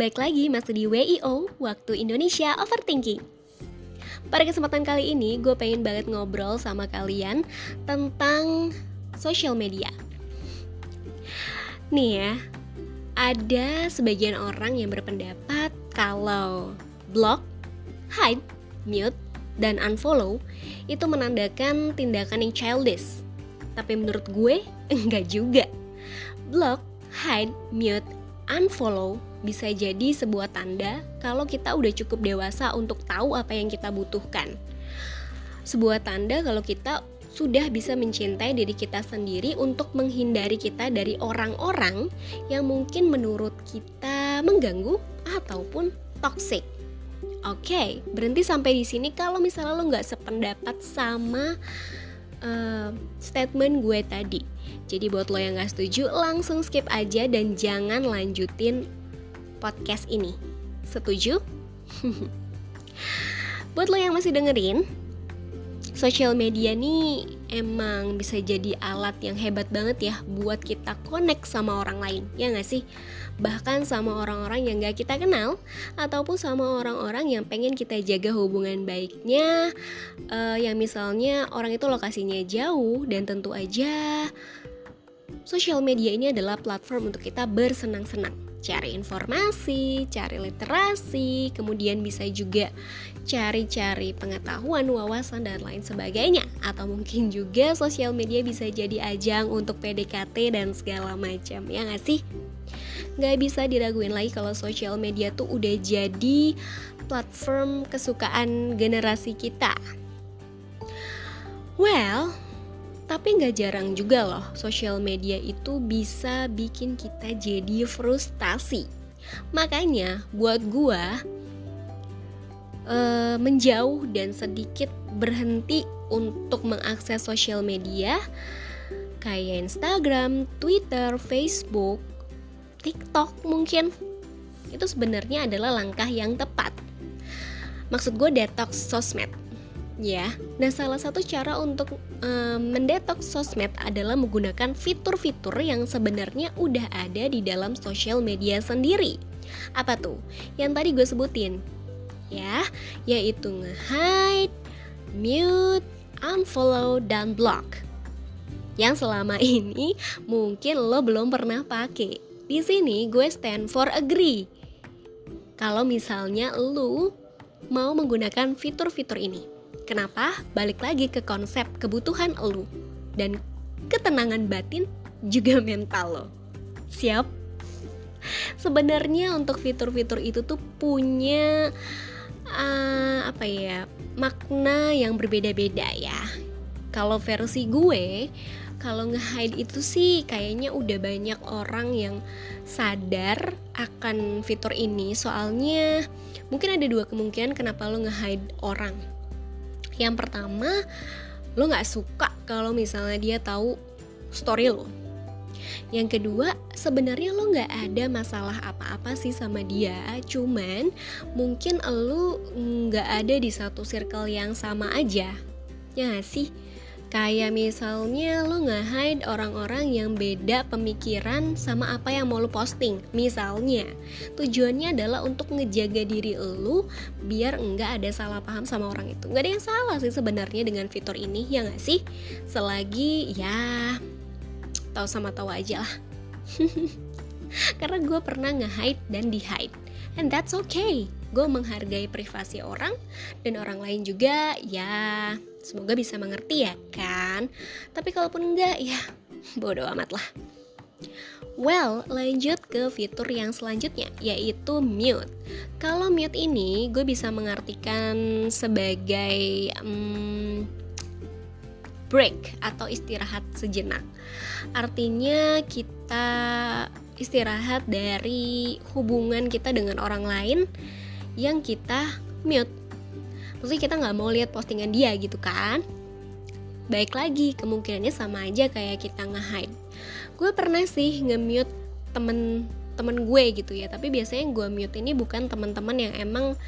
baik lagi masih di WIO, Waktu Indonesia Overthinking. Pada kesempatan kali ini, gue pengen banget ngobrol sama kalian tentang social media. Nih ya, ada sebagian orang yang berpendapat kalau block, hide, mute, dan unfollow itu menandakan tindakan yang childish. Tapi menurut gue, enggak juga. Block, hide, mute, unfollow bisa jadi sebuah tanda kalau kita udah cukup dewasa untuk tahu apa yang kita butuhkan. Sebuah tanda kalau kita sudah bisa mencintai diri kita sendiri untuk menghindari kita dari orang-orang yang mungkin menurut kita mengganggu ataupun toxic. Oke, okay, berhenti sampai di sini kalau misalnya lo nggak sependapat sama uh, statement gue tadi. Jadi buat lo yang nggak setuju, langsung skip aja dan jangan lanjutin podcast ini. Setuju? buat lo yang masih dengerin, Social media nih emang bisa jadi alat yang hebat banget ya buat kita connect sama orang lain, ya nggak sih? Bahkan sama orang-orang yang gak kita kenal ataupun sama orang-orang yang pengen kita jaga hubungan baiknya, uh, yang misalnya orang itu lokasinya jauh dan tentu aja social media ini adalah platform untuk kita bersenang-senang cari informasi, cari literasi, kemudian bisa juga cari-cari pengetahuan, wawasan, dan lain sebagainya. Atau mungkin juga sosial media bisa jadi ajang untuk PDKT dan segala macam, ya nggak sih? Nggak bisa diraguin lagi kalau sosial media tuh udah jadi platform kesukaan generasi kita. Well, tapi nggak jarang juga loh, sosial media itu bisa bikin kita jadi frustasi. Makanya buat gua uh, menjauh dan sedikit berhenti untuk mengakses sosial media kayak Instagram, Twitter, Facebook, TikTok mungkin itu sebenarnya adalah langkah yang tepat. Maksud gue detox sosmed ya. Nah, salah satu cara untuk um, mendetoks sosmed adalah menggunakan fitur-fitur yang sebenarnya udah ada di dalam sosial media sendiri. Apa tuh? Yang tadi gue sebutin. Ya, yaitu nge-hide, mute, unfollow, dan block. Yang selama ini mungkin lo belum pernah pakai. Di sini gue stand for agree. Kalau misalnya lo mau menggunakan fitur-fitur ini. Kenapa? Balik lagi ke konsep kebutuhan elu dan ketenangan batin juga mental lo. Siap? Sebenarnya untuk fitur-fitur itu tuh punya uh, apa ya makna yang berbeda-beda ya. Kalau versi gue, kalau nge-hide itu sih kayaknya udah banyak orang yang sadar akan fitur ini soalnya mungkin ada dua kemungkinan kenapa lo nge-hide orang yang pertama lo nggak suka kalau misalnya dia tahu story lo yang kedua, sebenarnya lo nggak ada masalah apa-apa sih sama dia, cuman mungkin lo nggak ada di satu circle yang sama aja, ya gak sih? Kayak misalnya lo nge-hide orang-orang yang beda pemikiran sama apa yang mau lo posting. Misalnya, tujuannya adalah untuk ngejaga diri lo biar nggak ada salah paham sama orang itu. Nggak ada yang salah sih sebenarnya dengan fitur ini, ya nggak sih? Selagi ya tahu sama tahu aja lah. Karena gue pernah nge-hide dan di-hide. And that's okay Gue menghargai privasi orang dan orang lain juga ya Semoga bisa mengerti ya kan? Tapi kalaupun enggak ya bodoh amat lah. Well, lanjut ke fitur yang selanjutnya yaitu mute. Kalau mute ini gue bisa mengartikan sebagai um, break atau istirahat sejenak. Artinya kita istirahat dari hubungan kita dengan orang lain yang kita mute. Maksudnya kita nggak mau lihat postingan dia gitu kan? Baik lagi kemungkinannya sama aja kayak kita nge-hide. Gue pernah sih nge-mute temen temen gue gitu ya. Tapi biasanya gue mute ini bukan teman-teman yang emang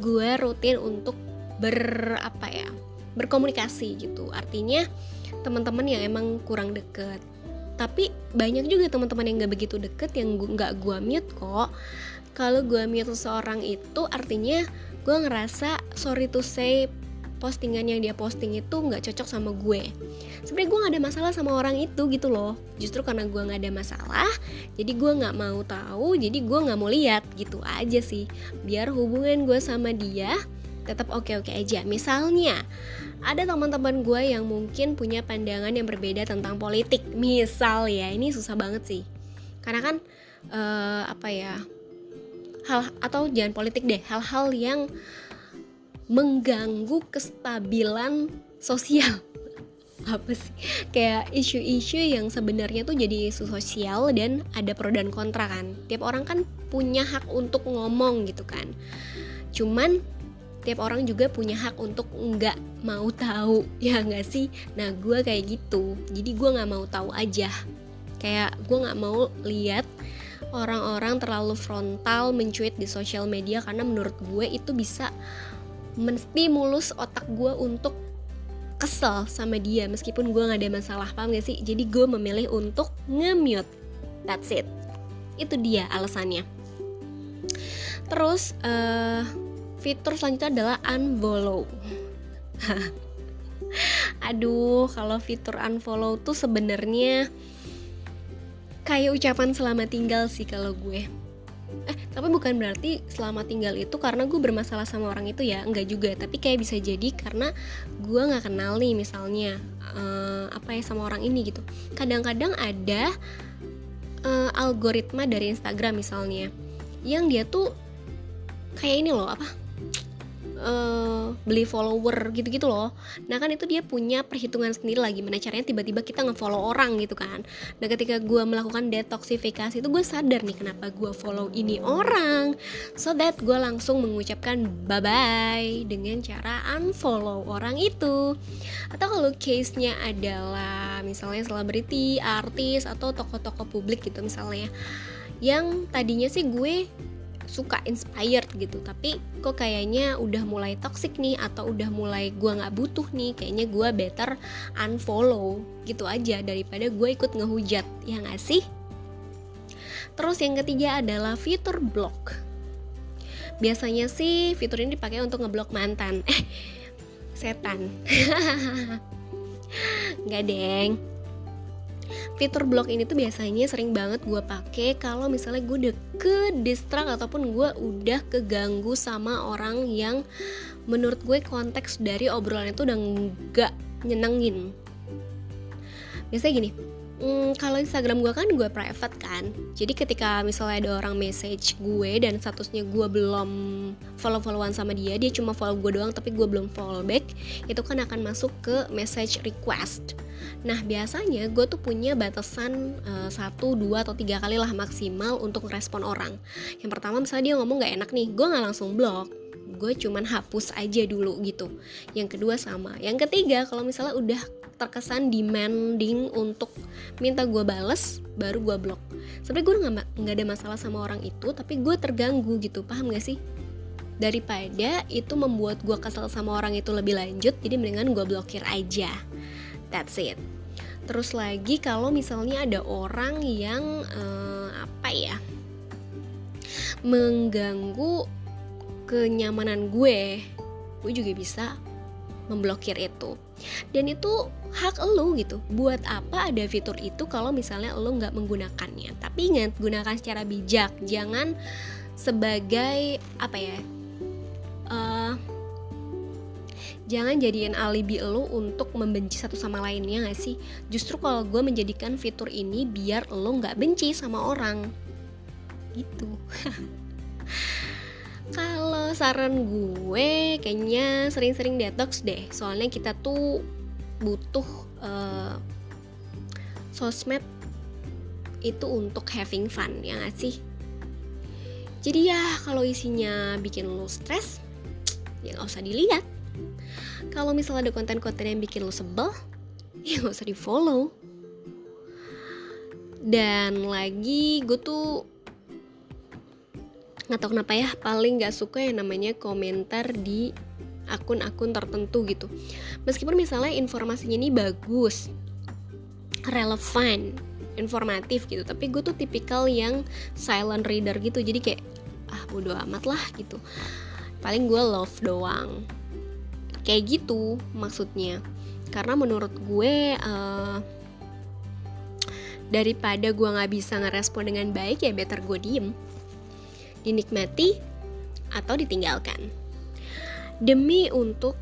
gue rutin untuk ber apa ya berkomunikasi gitu. Artinya teman-teman yang emang kurang deket tapi banyak juga teman-teman yang gak begitu deket yang nggak gue mute kok. Kalau gue mute seseorang itu artinya gue ngerasa sorry to say postingan yang dia posting itu nggak cocok sama gue. Sebenarnya gue nggak ada masalah sama orang itu gitu loh. Justru karena gue nggak ada masalah jadi gue nggak mau tahu jadi gue nggak mau lihat gitu aja sih. Biar hubungan gue sama dia tetap oke-oke aja. Misalnya ada teman-teman gue yang mungkin punya pandangan yang berbeda tentang politik. Misal ya ini susah banget sih. Karena kan uh, apa ya hal atau jangan politik deh hal-hal yang mengganggu kestabilan sosial. Apa sih? Kayak isu-isu yang sebenarnya tuh jadi isu sosial dan ada pro dan kontra kan. Tiap orang kan punya hak untuk ngomong gitu kan. Cuman tiap orang juga punya hak untuk nggak mau tahu ya nggak sih? Nah gue kayak gitu. Jadi gue nggak mau tahu aja. Kayak gue nggak mau lihat orang-orang terlalu frontal mencuit di sosial media karena menurut gue itu bisa menstimulus otak gue untuk kesel sama dia meskipun gue gak ada masalah paham gak sih? Jadi gue memilih untuk nge-mute. That's it. Itu dia alasannya. Terus uh, fitur selanjutnya adalah unfollow. Aduh kalau fitur unfollow tuh sebenarnya kayak ucapan selamat tinggal sih kalau gue. Eh tapi bukan berarti selama tinggal itu karena gue bermasalah sama orang itu ya. Enggak juga tapi kayak bisa jadi karena gue nggak kenal nih misalnya uh, apa ya sama orang ini gitu. Kadang-kadang ada uh, algoritma dari Instagram misalnya yang dia tuh kayak ini loh apa uh, beli follower gitu-gitu loh. Nah kan itu dia punya perhitungan sendiri lagi gimana caranya tiba-tiba kita ngefollow orang gitu kan. Nah ketika gue melakukan detoksifikasi itu gue sadar nih kenapa gue follow ini orang. So that gue langsung mengucapkan bye-bye dengan cara unfollow orang itu. Atau kalau case-nya adalah misalnya selebriti, artis atau tokoh-tokoh publik gitu misalnya. Yang tadinya sih gue suka inspired gitu. Tapi kok kayaknya udah mulai toxic nih atau udah mulai gue nggak butuh nih kayaknya gue better unfollow gitu aja daripada gue ikut ngehujat. Ya nggak sih? Terus yang ketiga adalah fitur block. Biasanya sih fitur ini dipakai untuk ngeblok mantan. Eh setan. Nggak deng fitur blog ini tuh biasanya sering banget gue pakai kalau misalnya gue udah ke distract ataupun gue udah keganggu sama orang yang menurut gue konteks dari obrolan itu udah nggak nyenengin. Biasanya gini Hmm, kalau Instagram gue kan gue private kan. Jadi ketika misalnya ada orang message gue Dan statusnya gue belum follow-followan sama dia Dia cuma follow gue doang tapi gue belum follow back Itu kan akan masuk ke message request. Nah biasanya gue tuh punya batasan uh, satu, dua atau tiga kali lah maksimal untuk respon orang. Yang pertama misalnya dia ngomong gak enak nih, gue nggak langsung blok, gue cuman hapus aja dulu gitu. Yang kedua sama. Yang ketiga kalau misalnya udah terkesan demanding untuk minta gue bales, baru gue blok. Sebenarnya gue nggak nggak ada masalah sama orang itu, tapi gue terganggu gitu, paham gak sih? Daripada itu membuat gue kesel sama orang itu lebih lanjut, jadi mendingan gue blokir aja. That's it. Terus lagi kalau misalnya ada orang yang uh, apa ya mengganggu kenyamanan gue, gue juga bisa memblokir itu. Dan itu hak lo gitu. Buat apa ada fitur itu kalau misalnya lo nggak menggunakannya? Tapi ingat gunakan secara bijak, jangan sebagai apa ya? Uh, jangan jadiin alibi lo untuk membenci satu sama lainnya gak sih justru kalau gue menjadikan fitur ini biar lo nggak benci sama orang gitu kalau saran gue kayaknya sering-sering detox deh. Soalnya kita tuh butuh uh, sosmed itu untuk having fun ya gak sih? Jadi ya kalau isinya bikin lo stres ya nggak usah dilihat. Kalau misalnya ada konten-konten yang bikin lo sebel ya gak usah di follow. Dan lagi gue tuh nggak tau kenapa ya paling gak suka yang namanya komentar di akun-akun tertentu gitu. Meskipun misalnya informasinya ini bagus relevan informatif gitu tapi gue tuh tipikal yang silent reader gitu. Jadi kayak ah bodo amat lah gitu. Paling gue love doang. Kayak gitu maksudnya. Karena menurut gue uh, daripada gue nggak bisa ngerespon dengan baik ya better gue diem dinikmati atau ditinggalkan. Demi untuk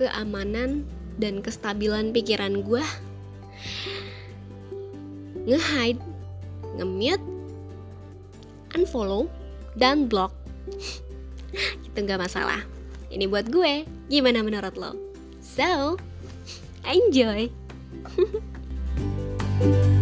keamanan dan kestabilan pikiran gue nge-hide nge-mute unfollow dan block itu nggak masalah. Ini buat gue. Gimana menurut lo? So enjoy